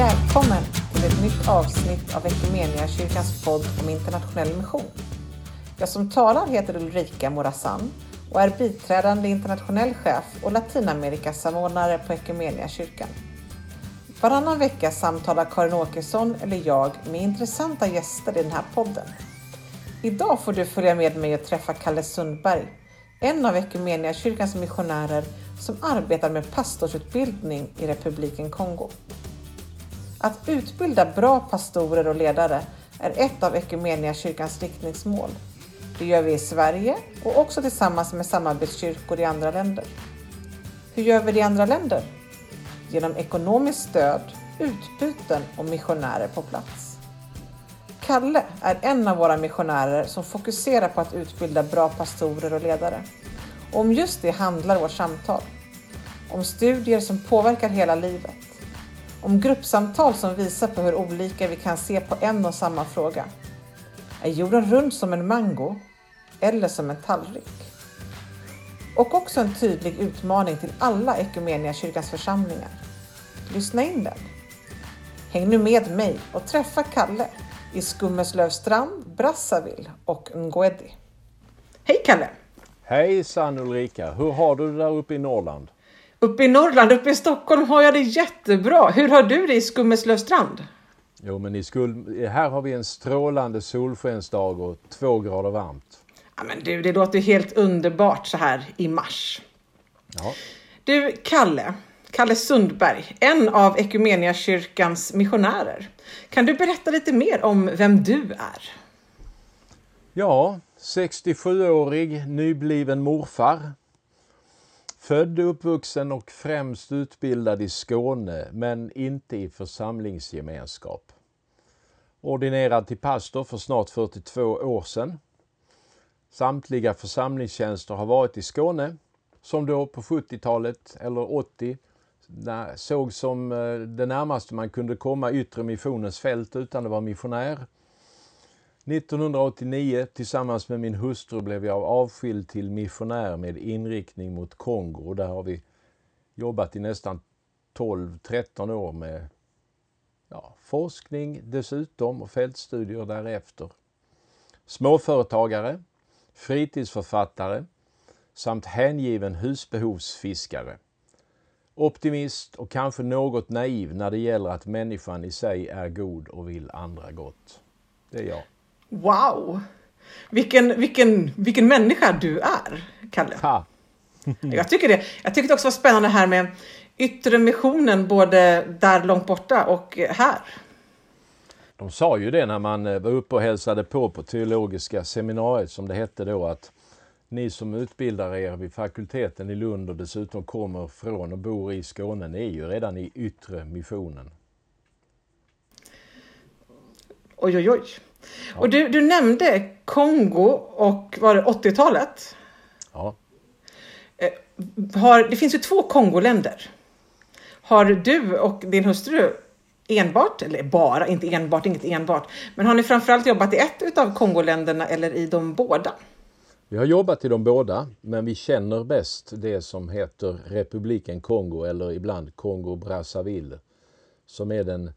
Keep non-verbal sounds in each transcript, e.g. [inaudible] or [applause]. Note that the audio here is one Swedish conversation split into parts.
Välkommen till ett nytt avsnitt av kyrkans podd om internationell mission. Jag som talar heter Ulrika Morazan och är biträdande internationell chef och Latinamerikasamordnare på kyrkan. Varannan vecka samtalar Karin Åkesson eller jag med intressanta gäster i den här podden. Idag får du följa med mig och träffa Kalle Sundberg, en av kyrkans missionärer som arbetar med pastorsutbildning i republiken Kongo. Att utbilda bra pastorer och ledare är ett av kyrkans riktningsmål. Det gör vi i Sverige och också tillsammans med samarbetskyrkor i andra länder. Hur gör vi det i andra länder? Genom ekonomiskt stöd, utbyten och missionärer på plats. Kalle är en av våra missionärer som fokuserar på att utbilda bra pastorer och ledare. Och om just det handlar vårt samtal. Om studier som påverkar hela livet. Om gruppsamtal som visar på hur olika vi kan se på en och samma fråga. Är jorden rund som en mango eller som en tallrik? Och också en tydlig utmaning till alla kyrkans församlingar. Lyssna in den. Häng nu med mig och träffa Kalle i Skummeslövstrand, Brazzaville och Ngwedi. Hej Kalle! Hejsan Ulrika! Hur har du det där uppe i Norrland? Uppe i Norrland, uppe i Stockholm har jag det jättebra. Hur har du det i Skummeslövstrand? Jo, men i skul... här har vi en strålande solskensdag och två grader varmt. Ja, men du, det låter helt underbart så här i mars. Ja. Du, Kalle, Kalle Sundberg, en av kyrkans missionärer. Kan du berätta lite mer om vem du är? Ja, 67-årig nybliven morfar. Född, uppvuxen och främst utbildad i Skåne, men inte i församlingsgemenskap. Ordinerad till pastor för snart 42 år sedan. Samtliga församlingstjänster har varit i Skåne, som då på 70-talet eller 80 såg som eh, det närmaste man kunde komma yttre missionens fält utan att vara missionär. 1989 tillsammans med min hustru blev jag avskild till missionär med inriktning mot Kongo och där har vi jobbat i nästan 12-13 år med ja, forskning dessutom och fältstudier därefter. Småföretagare, fritidsförfattare samt hängiven husbehovsfiskare. Optimist och kanske något naiv när det gäller att människan i sig är god och vill andra gott. Det är jag. Wow! Vilken, vilken, vilken människa du är, Kalle. Ha. [laughs] jag tycker det. Jag tyckte också var spännande här med yttre missionen både där långt borta och här. De sa ju det när man eh, var uppe och hälsade på på teologiska seminariet som det hette då att ni som utbildar er vid fakulteten i Lund och dessutom kommer från och bor i Skåne, ni är ju redan i yttre missionen. Oj, oj, oj. Ja. Och du, du nämnde Kongo och var det 80-talet? Ja. Eh, har, det finns ju två Kongoländer. Har du och din hustru enbart, eller bara, inte enbart, inget enbart, men har ni framförallt jobbat i ett av Kongoländerna eller i de båda? Vi har jobbat i de båda, men vi känner bäst det som heter republiken Kongo eller ibland Kongo-Brazzaville, som är den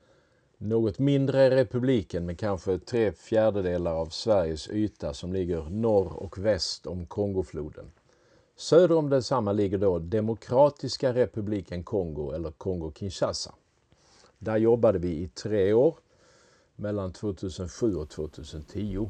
något mindre är republiken med kanske tre fjärdedelar av Sveriges yta som ligger norr och väst om Kongofloden. Söder om densamma ligger då Demokratiska republiken Kongo eller Kongo-Kinshasa. Där jobbade vi i tre år, mellan 2007 och 2010.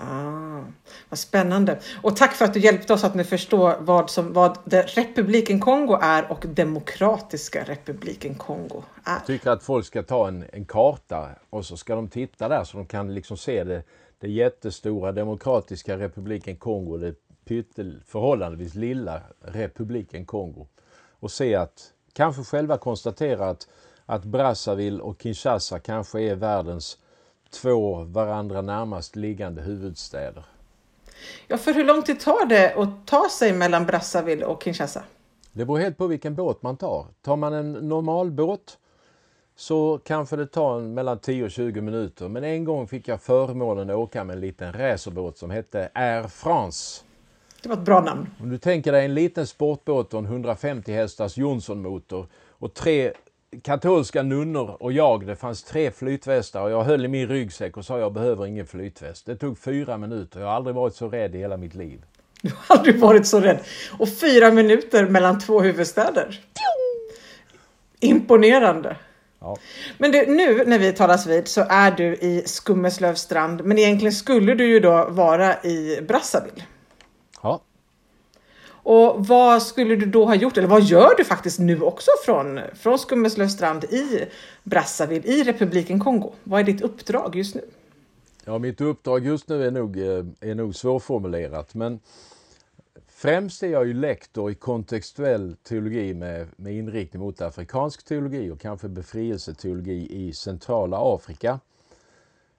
Ah, vad spännande. Och tack för att du hjälpte oss att nu förstå vad, som, vad republiken Kongo är och Demokratiska republiken Kongo är. Jag tycker att folk ska ta en, en karta och så ska de titta där så de kan liksom se det, det jättestora Demokratiska republiken Kongo, det pyttel, förhållandevis lilla republiken Kongo. Och se att, kanske själva konstatera att, att Brazzaville och Kinshasa kanske är världens två varandra närmast liggande huvudstäder. Ja, för hur lång tid tar det att ta sig mellan Brazzaville och Kinshasa? Det beror helt på vilken båt man tar. Tar man en normal båt så kanske det tar mellan 10 och 20 minuter. Men en gång fick jag förmånen att åka med en liten racerbåt som hette Air France. Det var ett bra namn. Om du tänker dig en liten sportbåt och en 150 hästars Johnson-motor och tre katolska nunnor och jag, det fanns tre flytvästar och jag höll i min ryggsäck och sa jag behöver ingen flytväst. Det tog fyra minuter. Jag har aldrig varit så rädd i hela mitt liv. Du har aldrig varit så rädd. Och fyra minuter mellan två huvudstäder. Imponerande. Ja. Men du, nu när vi talas vid så är du i Skummeslövstrand, men egentligen skulle du ju då vara i Brazzaville. Och vad skulle du då ha gjort, eller vad gör du faktiskt nu också från, från Skummeslövstrand i Brazzaville, i republiken Kongo? Vad är ditt uppdrag just nu? Ja, mitt uppdrag just nu är nog, eh, är nog svårformulerat, men främst är jag ju lektor i kontextuell teologi med, med inriktning mot afrikansk teologi och kanske befrielseteologi i centrala Afrika.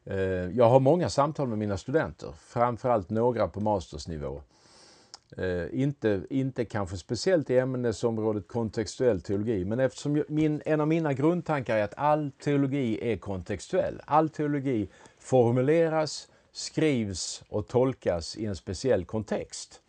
Eh, jag har många samtal med mina studenter, framförallt några på mastersnivå. Eh, inte, inte kanske speciellt i ämnesområdet kontextuell teologi, men eftersom jag- min, en av mina grundtankar är att all teologi är kontextuell. All teologi formuleras, skrivs och tolkas i en speciell kontext.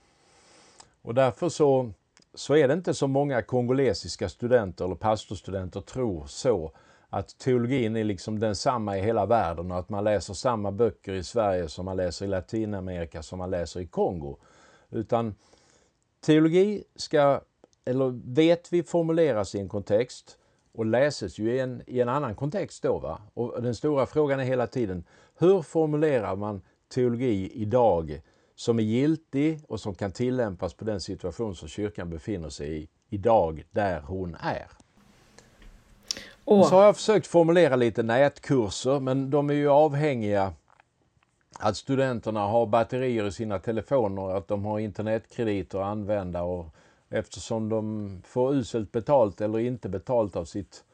Och därför så, så är det inte så många kongolesiska studenter eller pastorstudenter tror så att teologin är liksom densamma i hela världen och att man läser samma böcker i Sverige som man läser i Latinamerika som man läser i Kongo. Utan teologi ska, eller vet vi, formuleras i en kontext och läses ju i en, i en annan kontext då. Va? Och den stora frågan är hela tiden, hur formulerar man teologi idag som är giltig och som kan tillämpas på den situation som kyrkan befinner sig i idag, där hon är. Åh, Så har jag försökt formulera lite nätkurser, men de är ju avhängiga att studenterna har batterier i sina telefoner, att de har internetkrediter att använda och eftersom de får uselt betalt eller inte betalt av sitt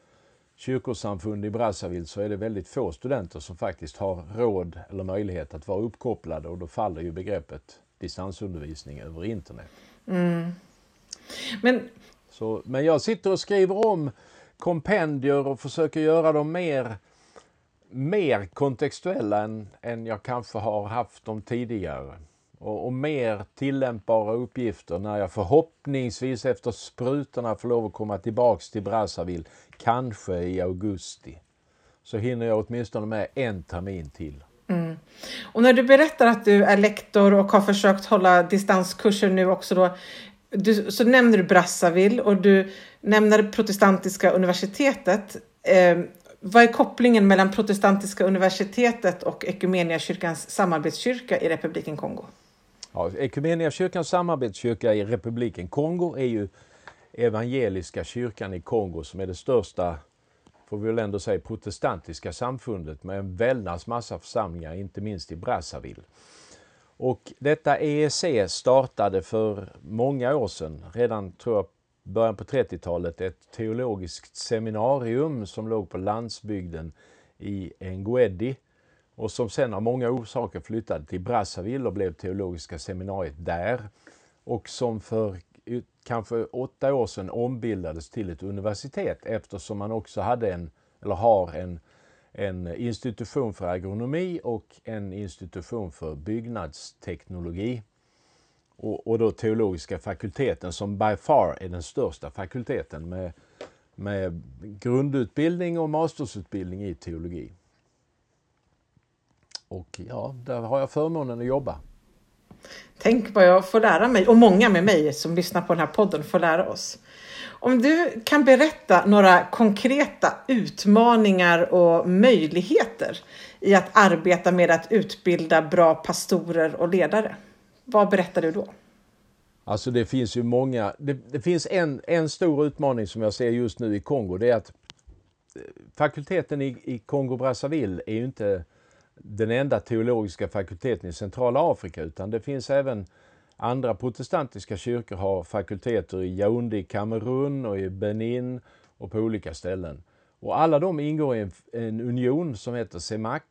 kyrkosamfund i Brazzaville så är det väldigt få studenter som faktiskt har råd eller möjlighet att vara uppkopplade och då faller ju begreppet distansundervisning över internet. men Så, men jag sitter och skriver om kompendier och försöker göra dem mer, mer kontextuella än, än jag kanske har haft dem tidigare. Och, och mer tillämpbara uppgifter när jag förhoppningsvis efter sprutorna får lov att komma tillbaks till Brazzaville, kanske i augusti. Så hinner jag åtminstone med en termin till. Mm. Och när du berättar att du är lektor och har försökt hålla distanskurser nu också då, du, så nämner du Brazzaville och du nämner protestantiska universitetet. Eh, vad är kopplingen mellan protestantiska universitetet och Equmeniakyrkans samarbetskyrka i republiken Kongo? Ja, Equmeniakyrkans samarbetskyrka i republiken Kongo är ju evangeliska kyrkan i Kongo som är det största, får vi väl ändå säga, protestantiska samfundet med en väldans massa församlingar, inte minst i Brazzaville. Och detta EEC startade för många år sedan, redan tror jag början på 30-talet, ett teologiskt seminarium som låg på landsbygden i Nguedi och som sen av många orsaker flyttade till Brazzaville och blev teologiska seminariet där och som för kanske åtta år sedan ombildades till ett universitet eftersom man också hade en, eller har en, en institution för agronomi och en institution för byggnadsteknologi. Och, och då teologiska fakulteten som by far är den största fakulteten med, med grundutbildning och mastersutbildning i teologi. Och ja, där har jag förmånen att jobba. Tänk vad jag får lära mig och många med mig som lyssnar på den här podden får lära oss. Om du kan berätta några konkreta utmaningar och möjligheter i att arbeta med att utbilda bra pastorer och ledare. Vad berättar du då? Alltså det finns ju många, det, det finns en, en stor utmaning som jag ser just nu i Kongo, det är att eh, fakulteten i, i Kongo-Brazzaville är ju inte den enda teologiska fakulteten i centrala Afrika utan det finns även andra protestantiska kyrkor har fakulteter i Yaoundé i Kamerun och i Benin och på olika ställen. Och alla de ingår i en, en union som heter CEMAC.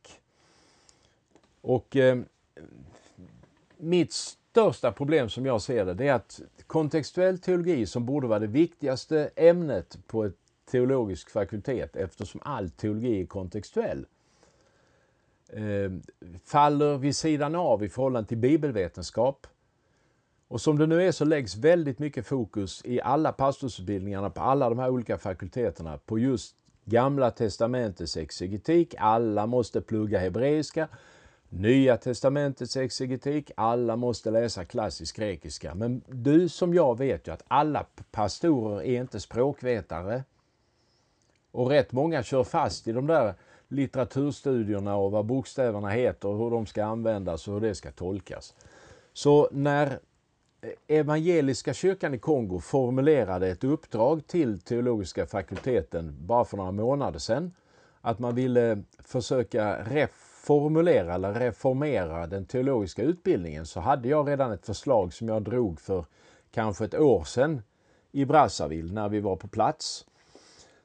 Och eh, mitt största problem som jag ser det, det är att kontextuell teologi som borde vara det viktigaste ämnet på ett teologisk fakultet eftersom all teologi är kontextuell eh, faller vid sidan av i förhållande till bibelvetenskap. Och som det nu är så läggs väldigt mycket fokus i alla pastorsutbildningarna på alla de här olika fakulteterna på just Gamla testamentets exegetik. Alla måste plugga hebreiska. Nya testamentets exegetik. Alla måste läsa klassisk grekiska. Men du som jag vet ju att alla pastorer är inte språkvetare. Och rätt många kör fast i de där litteraturstudierna och vad bokstäverna heter och hur de ska användas och hur det ska tolkas. Så när eh, Evangeliska kyrkan i Kongo formulerade ett uppdrag till teologiska fakulteten bara för några månader sedan. Att man ville försöka formulera eller reformera den teologiska utbildningen så hade jag redan ett förslag som jag drog för kanske ett år sedan i Brazzaville när vi var på plats.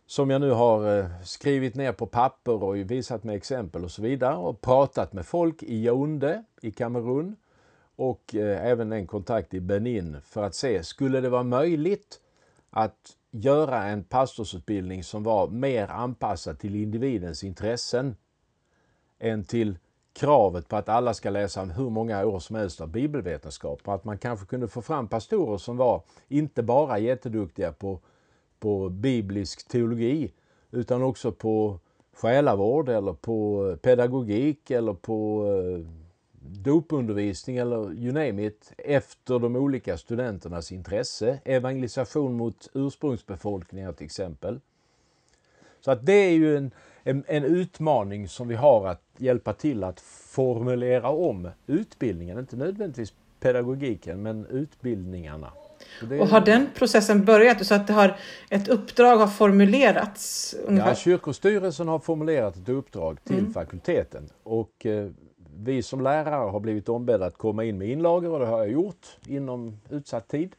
Som jag nu har eh, skrivit ner på papper och visat med exempel och så vidare och pratat med folk i Yaoundé i Kamerun och eh, även en kontakt i Benin för att se, skulle det vara möjligt att göra en pastorsutbildning som var mer anpassad till individens intressen än till kravet på att alla ska läsa hur många år som helst av bibelvetenskap. Och att man kanske kunde få fram pastorer som var inte bara jätteduktiga på, på biblisk teologi utan också på själavård eller på pedagogik eller på eh, dopundervisning eller you name it efter de olika studenternas intresse. Evangelisation mot ursprungsbefolkningar till exempel. Så att det är ju en, en, en, utmaning som vi har att hjälpa till att formulera om utbildningen, inte nödvändigtvis pedagogiken men utbildningarna. Och, och har den processen börjat så att det har, ett uppdrag har formulerats? Ungefär? Ja, kyrkostyrelsen har formulerat ett uppdrag till mm. fakulteten och eh, vi som lärare har blivit ombedda att komma in med inlagor och det har jag gjort inom utsatt tid.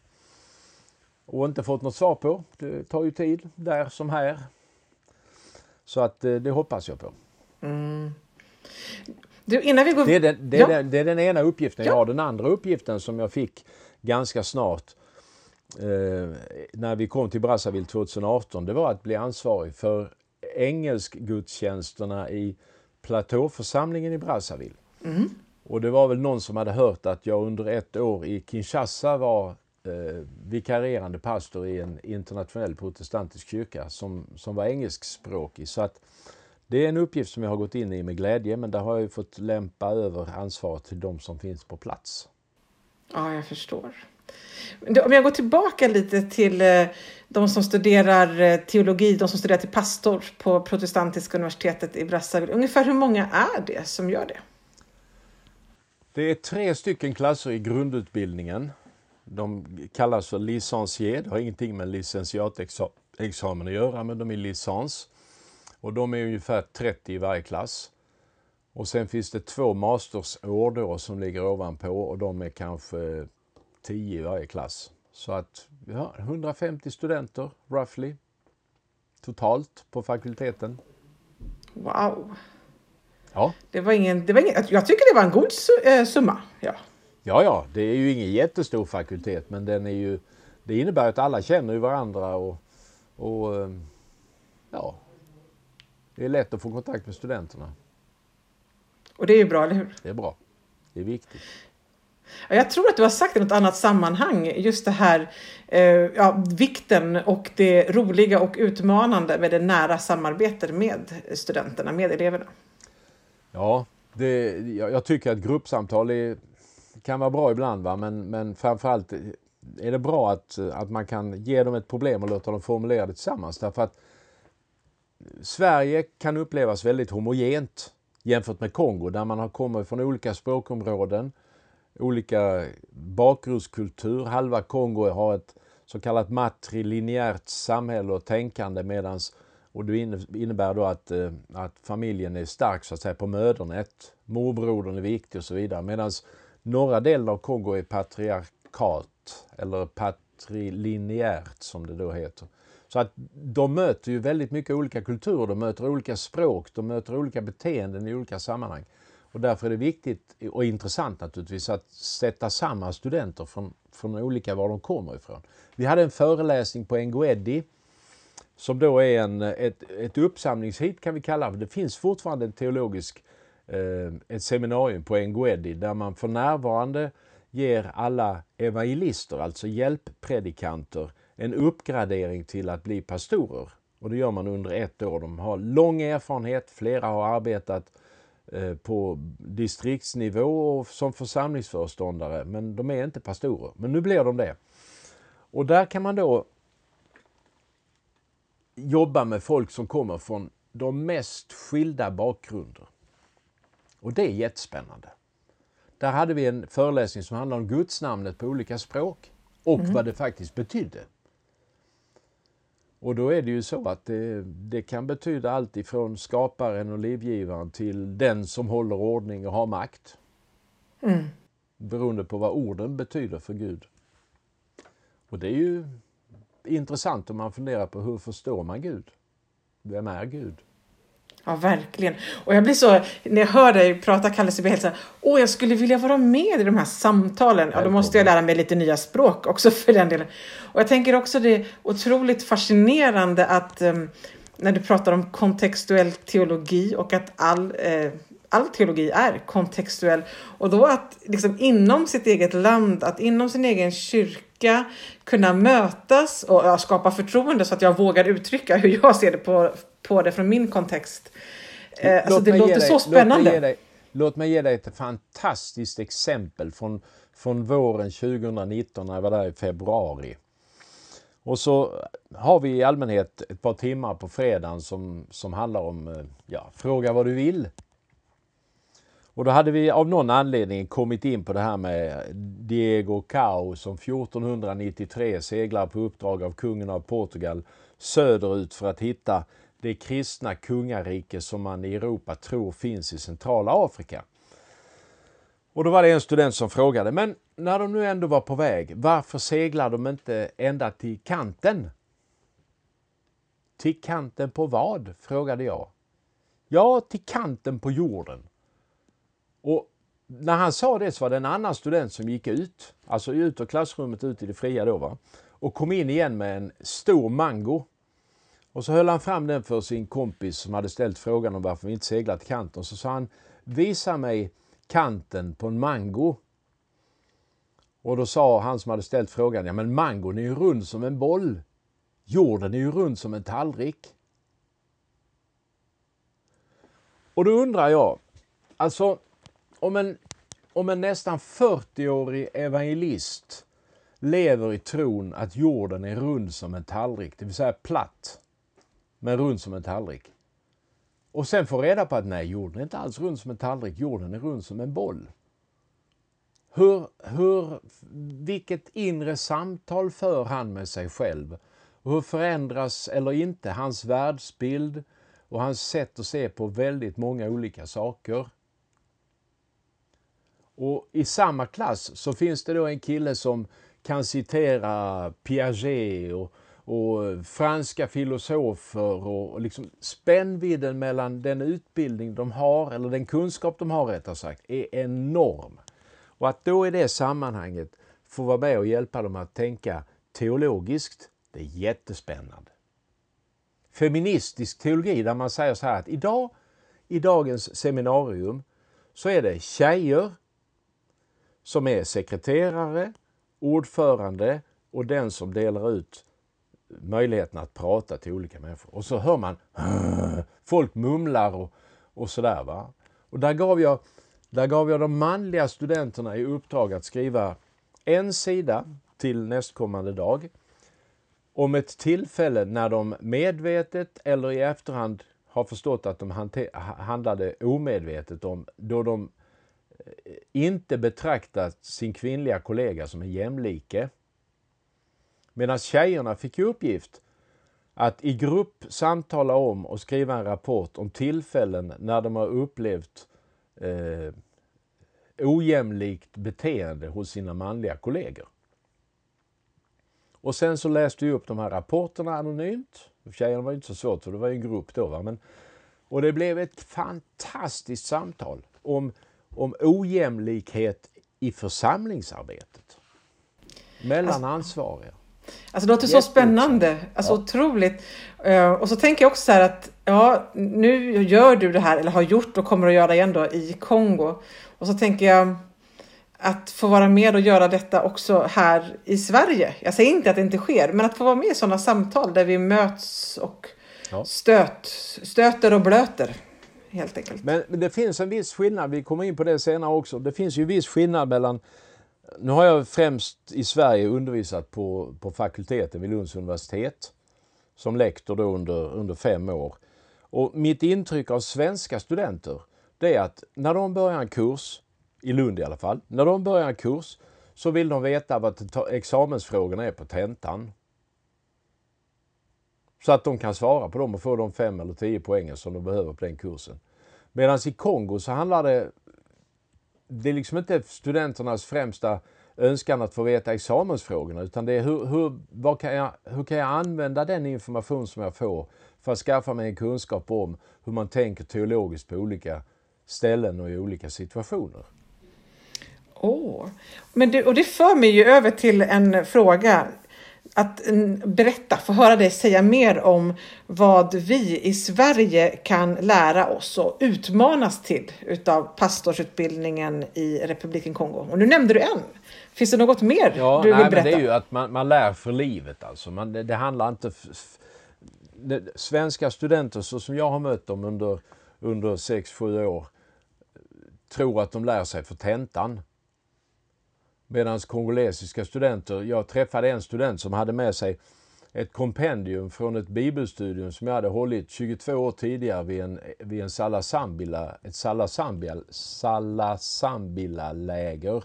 Och inte fått något svar på. Det tar ju tid där som här. Så att eh, det hoppas jag på. Mm. Du, innan vi går... det, är den, det, är ja. den, det är den ena uppgiften jag har. Den andra uppgiften som jag fick ganska snart eh, när vi kom till Brazzaville 2018 det var att bli ansvarig för engelskgudstjänsterna i platåförsamlingen i Brazzaville. Mm. Och det var väl någon som hade hört att jag under ett år i Kinshasa var eh, vikarierande pastor i en internationell protestantisk kyrka som, som var engelskspråkig. Så att det är en uppgift som jag har gått in i med glädje men där har jag fått lämpa över ansvaret till de som finns på plats. Ja, jag förstår. Om jag går tillbaka lite till eh, de som studerar eh, teologi, de som studerar till pastor på protestantiska universitetet i Brazzaville. Ungefär hur många är det som gör det? Det är tre stycken klasser i grundutbildningen. De kallas för licencié, det har ingenting med licentiatexamen att göra, men de är licens. Och de är ungefär 30 i varje klass. Och sen finns det två mastersår då som ligger ovanpå och de är kanske 10 i varje klass. Så att vi har 150 studenter, roughly, totalt på fakulteten. Wow! Ja. Det var ingen, det var ingen, jag tycker det var en god eh, summa. Ja. Ja, ja, det är ju ingen jättestor fakultet men den är ju, det innebär att alla känner ju varandra och, och eh, ja, det är lätt att få kontakt med studenterna. Och det är ju bra, eller hur? Det är bra. Det är viktigt. Jag tror att du har sagt i något annat sammanhang just det här eh, ja, vikten och det roliga och utmanande med det nära samarbetet med studenterna, med eleverna. Ja, det, jag, jag tycker att gruppsamtal är, kan vara bra ibland va? Men, men framförallt eh, är det bra att, eh, att man kan ge dem ett problem och låta dem formulera det tillsammans. Därför att Sverige kan upplevas väldigt homogent jämfört med Kongo där man har kommit från olika språkområden, olika bakgrundskultur. Halva Kongo har ett så kallat matrilinjärt samhälle och tänkande medans och det innebär då att, eh, att familjen är stark så att säga på mödernet. Morbrodern är viktig och så vidare. medans norra delen av Kongo är patriarkat eller patrilineärt som det då heter. Så att de möter ju väldigt mycket olika kulturer, de möter olika språk, de möter olika beteenden i olika sammanhang. Och därför är det viktigt och intressant naturligtvis att sätta samman studenter från, från olika var de kommer ifrån. Vi hade en föreläsning på Ngoedi som då är en, ett, ett uppsamlingshit kan vi kalla det. Det finns fortfarande en teologisk, eh, Eh, ett seminarium på Nguedi, där man för närvarande ger alla evangelister, alltså hjälppredikanter, en uppgradering till att bli pastorer. Och det gör man under ett år. De har lång erfarenhet, flera har arbetat eh, på distriktsnivå och som församlingsföreståndare, men de är inte pastorer. Men nu blir de det. Och där kan man då jobba med folk som kommer från de mest skilda bakgrunder. Och det är jättespännande. Där hade vi en föreläsning som handlade om gudsnamnet på olika språk och mm. vad det faktiskt betydde. Och då är det ju så att det, det, kan betyda allt ifrån skaparen och livgivaren till den som håller ordning och har makt. Mm. Beroende på vad orden betyder för Gud. Och det är ju intressant om man funderar på hur förstår man Gud? Vem är Gud? Ja, verkligen. Och jag blir så, när jag hör dig prata Kalle, så blir jag helt så här, åh, jag skulle vilja vara med i de här samtalen. Ja, då måste jag lära mig lite nya språk också [laughs] för den delen. Och jag tänker också det är otroligt fascinerande att um, när du pratar om kontextuell teologi och att all, eh, all teologi är kontextuell. Och då att liksom inom sitt eget land, att inom sin egen kyrka kunna mötas och skapa förtroende så att jag vågar uttrycka hur jag ser det på, på det från min kontext. Eh, alltså det låter dig, så spännande. Låt mig, dig, låt mig, ge dig ett fantastiskt exempel från, från våren 2019 när jag var där i februari. Och så har vi i allmänhet ett par timmar på fredagen som, som handlar om eh, ja, Fråga vad du vill. Och då hade vi av någon anledning kommit in på det här med Diego Cao som 1493 seglar på uppdrag av kungen av Portugal söderut för att hitta det kristna kungarike som man i Europa tror finns i centrala Afrika. Och då var det en student som frågade, men när de nu ändå var på väg, varför seglar de inte ända till kanten? Till kanten på vad? frågade jag. Ja, till kanten på jorden. Och när han sa det så var det en annan student som gick ut, alltså ut ur klassrummet, ut i det fria då, va? och kom in igen med en stor mango. Och så höll han fram den för sin kompis som hade ställt frågan om varför vi inte seglat till kanten. Så sa han, visa mig kanten på en mango. Och då sa han som hade ställt frågan, ja men mangon är ju rund som en boll. Jorden är ju rund som en tallrik. Och då undrar jag, alltså om en, om en nästan 40-årig evangelist lever i tron att jorden är rund som en tallrik, det vill säga platt, men rund som en tallrik. Och sen får reda på att nej, jorden är inte alls rund som en tallrik, jorden är rund som en boll. Hur, hur, vilket inre samtal för han med sig själv? hur förändras eller inte hans världsbild och hans sätt att se på väldigt många olika saker? Och i samma klass så finns det då en kille som kan citera Piaget och, och franska filosofer och, och liksom spännvidden mellan den utbildning de har, eller den kunskap de har rättare sagt, är enorm. Och att då i det sammanhanget få vara med och hjälpa dem att tänka teologiskt, det är jättespännande. Feministisk teologi där man säger så här att idag, i dagens seminarium, så är det tjejer som är sekreterare, ordförande och den som delar ut möjligheten att prata till olika människor. Och så hör man [laughs] folk mumlar och, och sådär. Va? Och där gav, jag, där gav jag de manliga studenterna i uppdrag att skriva en sida till nästkommande dag om ett tillfälle när de medvetet eller i efterhand har förstått att de handlade omedvetet om då de eh, inte betraktat sin kvinnliga kollega som en jämlike. Medan tjejerna fick i uppgift att i grupp samtala om och skriva en rapport om tillfällen när de har upplevt eh, ojämlikt beteende hos sina manliga kollegor. Och sen så läste vi upp de här rapporterna anonymt. Tjejerna var inte så svårt för det var en grupp då. Va? Men, och det blev ett fantastiskt samtal om om ojämlikhet i församlingsarbetet mellan alltså, ansvariga. Alltså det låter så spännande, alltså ja. otroligt. Uh, och så tänker jag också så här att ja, nu gör du det här eller har gjort och kommer att göra igen då i Kongo. Och så tänker jag att få vara med och göra detta också här i Sverige. Jag säger inte att det inte sker, men att få vara med i sådana samtal där vi möts och ja. stöt, stöter och blöter. Helt enkelt. Men, men det finns en viss skillnad, vi kommer in på det senare också. Det finns ju viss skillnad mellan nu har jag främst i Sverige undervisat på, på fakulteten vid Lunds universitet som lektor då under, under fem år. Och mitt intryck av svenska studenter det är att när de börjar en kurs, i Lund i alla fall, när de börjar en kurs så vill de veta vad examensfrågorna är på tentan. Så att de kan svara på dem och få de fem eller tio poängen som de behöver på den kursen. Medan i Kongo så handlar det det är liksom inte studenternas främsta önskan att få veta examensfrågorna utan det är hur, hur, kan jag, hur kan jag använda den information som jag får för att skaffa mig en kunskap om hur man tänker teologiskt på olika ställen och i olika situationer. Oh. Men det, och det för mig ju över till en fråga att berätta, få höra dig säga mer om vad vi i Sverige kan lära oss och utmanas till utav pastorsutbildningen i Republiken Kongo. Och nu nämnde du en. Finns det något mer ja, du nej, vill berätta? Men det är ju att man, man lär för livet alltså. Man, det, det handlar inte... Det, svenska studenter så som jag har mött dem under, under 6-7 år tror att de lär sig för tentan. Medan kongolesiska studenter, jag träffade en student som hade med sig ett kompendium från ett bibelstudium som jag hade hållit 22 år tidigare vid en, vid en Salasambila, ett Salasambila, Salasambila-läger.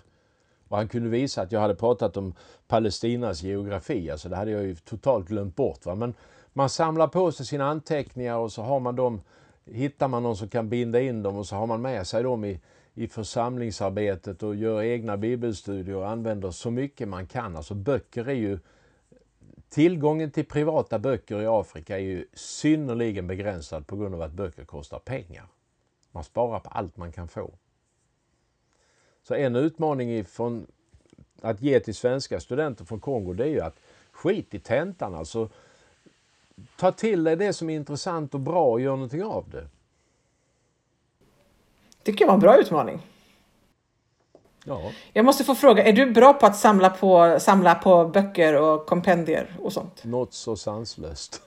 Och han kunde visa att jag hade pratat om Palestinas geografi, alltså det hade jag ju totalt glömt bort. Va? Men man samlar på sig sina anteckningar och så har man dem, hittar man någon som kan binda in dem och så har man med sig dem i, i församlingsarbetet och gör egna bibelstudier och använder så mycket man kan. Alltså böcker är ju Tillgången till privata böcker i Afrika är ju synnerligen begränsad på grund av att böcker kostar pengar. Man sparar på allt man kan få. Så en utmaning från att ge till svenska studenter från Kongo det är ju att skit i tentan alltså. Ta till dig det som är intressant och bra och gör någonting av det tycker jag var en bra utmaning. Ja. Jag måste få fråga, är du bra på att samla på, samla på böcker och kompendier och sånt? Något så sanslöst.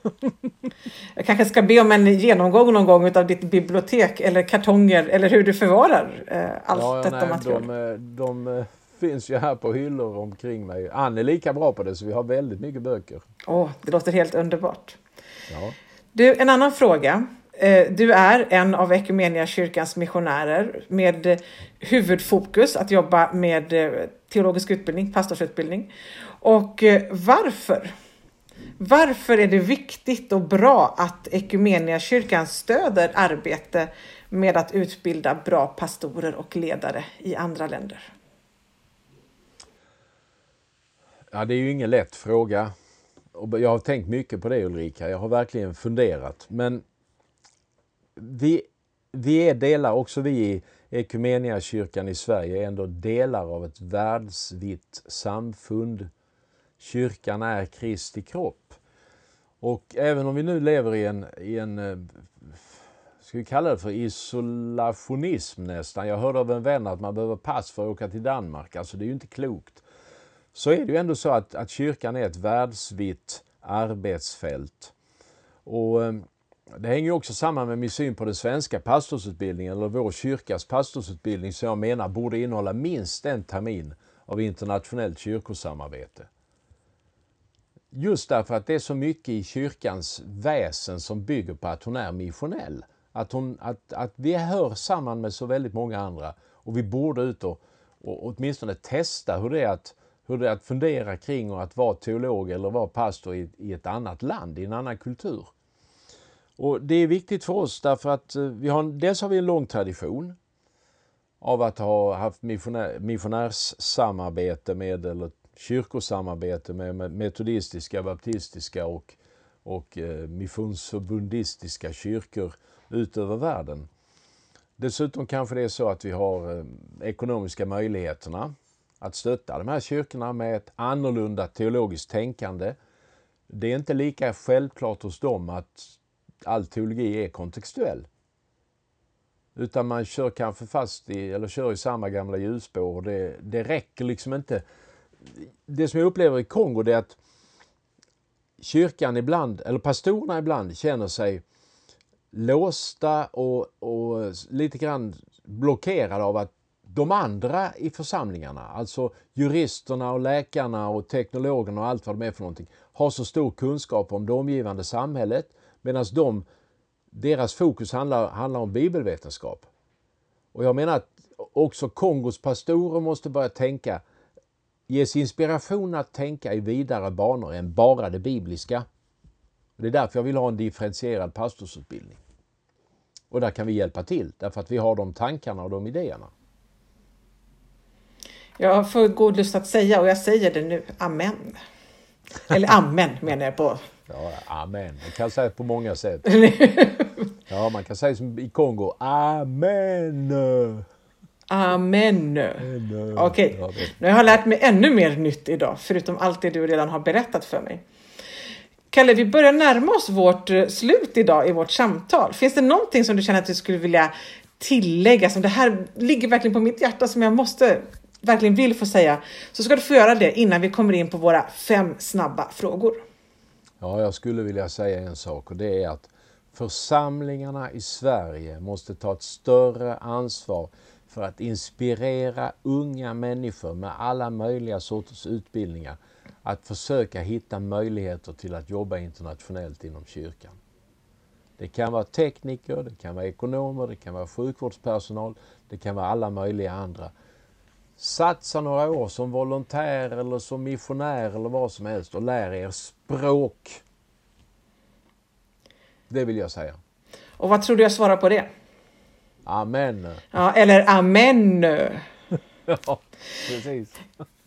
[laughs] jag kanske ska be om en genomgång någon gång av ditt bibliotek eller kartonger eller hur du förvarar eh, allt ja, detta nej, material. De, eh, de, eh, finns ju här på hyllor omkring mig. Ann är lika bra på det så vi har väldigt mycket böcker. Åh, oh, det låter helt underbart. Ja. Du, en annan fråga. Eh, du är en av kyrkans missionärer med huvudfokus att jobba med eh, teologisk utbildning, pastorsutbildning. Och eh, varför? Varför är det viktigt och bra att kyrkan stöder arbete med att utbilda bra pastorer och ledare i andra länder? Ja, det är ju ingen lätt fråga. Jag har tänkt mycket på det Ulrika. Jag har verkligen funderat. Men vi, vi är delar, också vi i Ekumeniakyrkan i Sverige, är ändå delar av ett världsvitt samfund. Kyrkan är Kristi kropp. Och även om vi nu lever i en, i en eh, ska vi kalla det för isolationism nästan. Jag hörde av en vän att man behöver pass för att åka till Danmark. Alltså det är ju inte klokt. Så är det ju ändå så att, att kyrkan är ett världsvitt arbetsfält. Och eh, det hänger också samman med min syn på den svenska pastorsutbildningen, eller vår kyrkas pastorsutbildning, som jag menar borde innehålla minst en termin av internationellt kyrkosamarbete. Just därför att det är så mycket i kyrkans väsen som bygger på att hon är missionell. Att, hon, att, att vi hör samman med så väldigt många andra och vi borde ut och, och åtminstone testa hur det, är att, hur det är att fundera kring och att vara teolog eller vara pastor i, i ett annat land, i en annan kultur. Och Det är viktigt för oss därför att eh, vi har, dels har vi en lång tradition av att ha haft missionär, missionärssamarbete med, eller kyrkosamarbete med metodistiska, baptistiska och, och eh, missionsförbundistiska kyrkor utöver världen. Dessutom kanske det är så att vi har eh, ekonomiska möjligheterna att stötta de här kyrkorna med ett annorlunda teologiskt tänkande. Det är inte lika självklart hos dem att all teologi är kontextuell. Utan man kör kanske fast i, eller kör i samma gamla hjulspår. Det, det räcker liksom inte. Det som jag upplever i Kongo det är att kyrkan ibland, eller pastorerna ibland känner sig låsta och, och lite grann blockerade av att de andra i församlingarna, alltså juristerna och läkarna och teknologerna och allt vad de är för någonting, har så stor kunskap om det omgivande samhället medan de, deras fokus handlar, handlar om bibelvetenskap. Och jag menar att också Kongos pastorer måste börja tänka, ges inspiration att tänka i vidare banor än bara det bibliska. Det är därför jag vill ha en differentierad pastorsutbildning. Och där kan vi hjälpa till, därför att vi har de tankarna och de idéerna. Jag får god lust att säga och jag säger det nu. Amen. Eller amen menar jag på. Ja, amen. Man kan säga på många sätt. [laughs] Ja, man kan säga som i Kongo. Amen. Amen. Okej, okay. nu har jag lärt mig ännu mer nytt idag, förutom allt det du redan har berättat för mig. Kalle, vi börjar närma oss vårt eh, slut idag i vårt samtal. Finns det någonting som du känner att du skulle vilja tillägga? Som det här ligger verkligen på mitt hjärta som jag måste verkligen vill få säga, så ska du få göra det innan vi kommer in på våra fem snabba frågor. Ja, jag skulle vilja säga en sak och det är att församlingarna i Sverige måste ta ett större ansvar för att inspirera unga människor med alla möjliga sorters utbildningar att försöka hitta möjligheter till att jobba internationellt inom kyrkan. Det kan vara tekniker, det kan vara ekonomer, det kan vara sjukvårdspersonal, det kan vara alla möjliga andra Satsa några år som volontär eller som missionär eller vad som helst och lär er språk. Det vill jag säga. Och vad tror du jag svarar på det? Amen. Ja, eller amen. [laughs] ja, precis.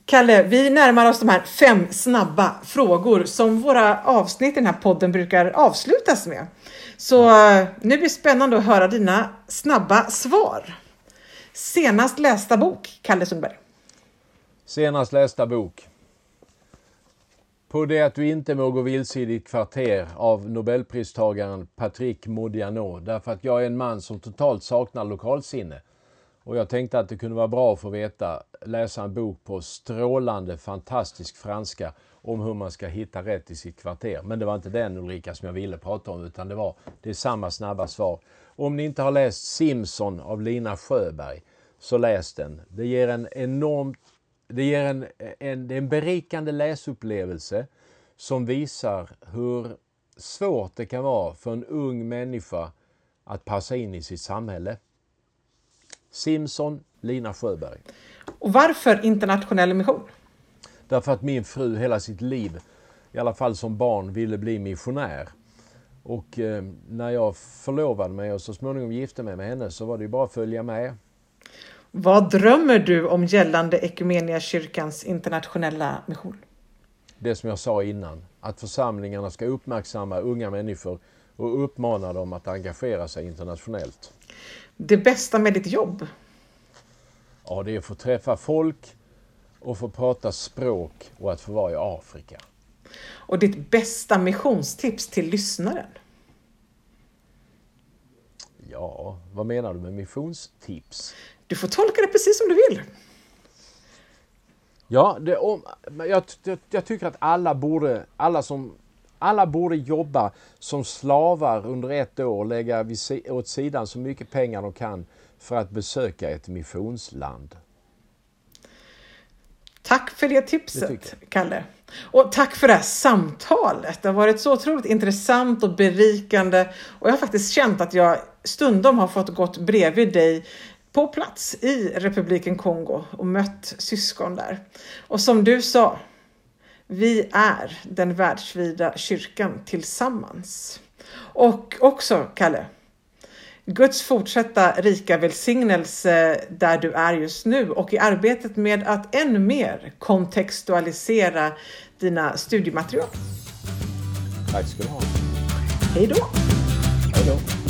Kalle, vi närmar oss de här fem snabba frågor som våra avsnitt i den här podden brukar avslutas med. Så eh, nu blir det spännande att höra dina snabba svar. Senast lästa bok, Kalle Sundberg? Senast lästa bok. På det att du inte må gå vilse i ditt kvarter av nobelpristagaren Patrick Modiano. Därför att jag är en man som totalt saknar lokalsinne. Och jag tänkte att det kunde vara bra att få veta, läsa en bok på strålande fantastisk franska om hur man ska hitta rätt i sitt kvarter. Men det var inte den Ulrika som jag ville prata om utan det var det är samma snabba svar. Om ni inte har läst Simpson av Lina Sjöberg så läs den. Det ger en enormt det ger en, en, en berikande läsupplevelse som visar hur svårt det kan vara för en ung människa att passa in i sitt samhälle. Simson, Lina Sjöberg. Och varför internationell mission? Därför att min fru hela sitt liv, i alla fall som barn, ville bli missionär. Och eh, när jag förlovade mig och så småningom gifte mig med henne så var det ju bara att följa med. Vad drömmer du om gällande kyrkans internationella mission? Det som jag sa innan, att församlingarna ska uppmärksamma unga människor och uppmana dem att engagera sig internationellt. Det bästa med ditt jobb? Ja, det är att få träffa folk och få prata språk och att få vara i Afrika. Och ditt bästa missionstips till lyssnaren? Ja, vad menar du med missionstips? Du får tolka det precis som du vill. Ja, det, om, jag, jag, jag, tycker att alla borde, alla, som, alla borde jobba som slavar under ett år och lägga åt sidan så mycket pengar de kan för att besöka ett missionsland. Tack för det tipset, det Kalle. Och tack för det här samtalet. Det har varit så otroligt intressant och berikande och jag har faktiskt känt att jag stundom har fått gått bredvid dig på plats i republiken Kongo och mött syskon där. Och som du sa, vi är den världsvida kyrkan tillsammans. Och också, Kalle, Guds fortsatta rika välsignelse där du är just nu och i arbetet med att ännu mer kontextualisera dina studiematerial. Tack ska du ha. Hej då! Hej då!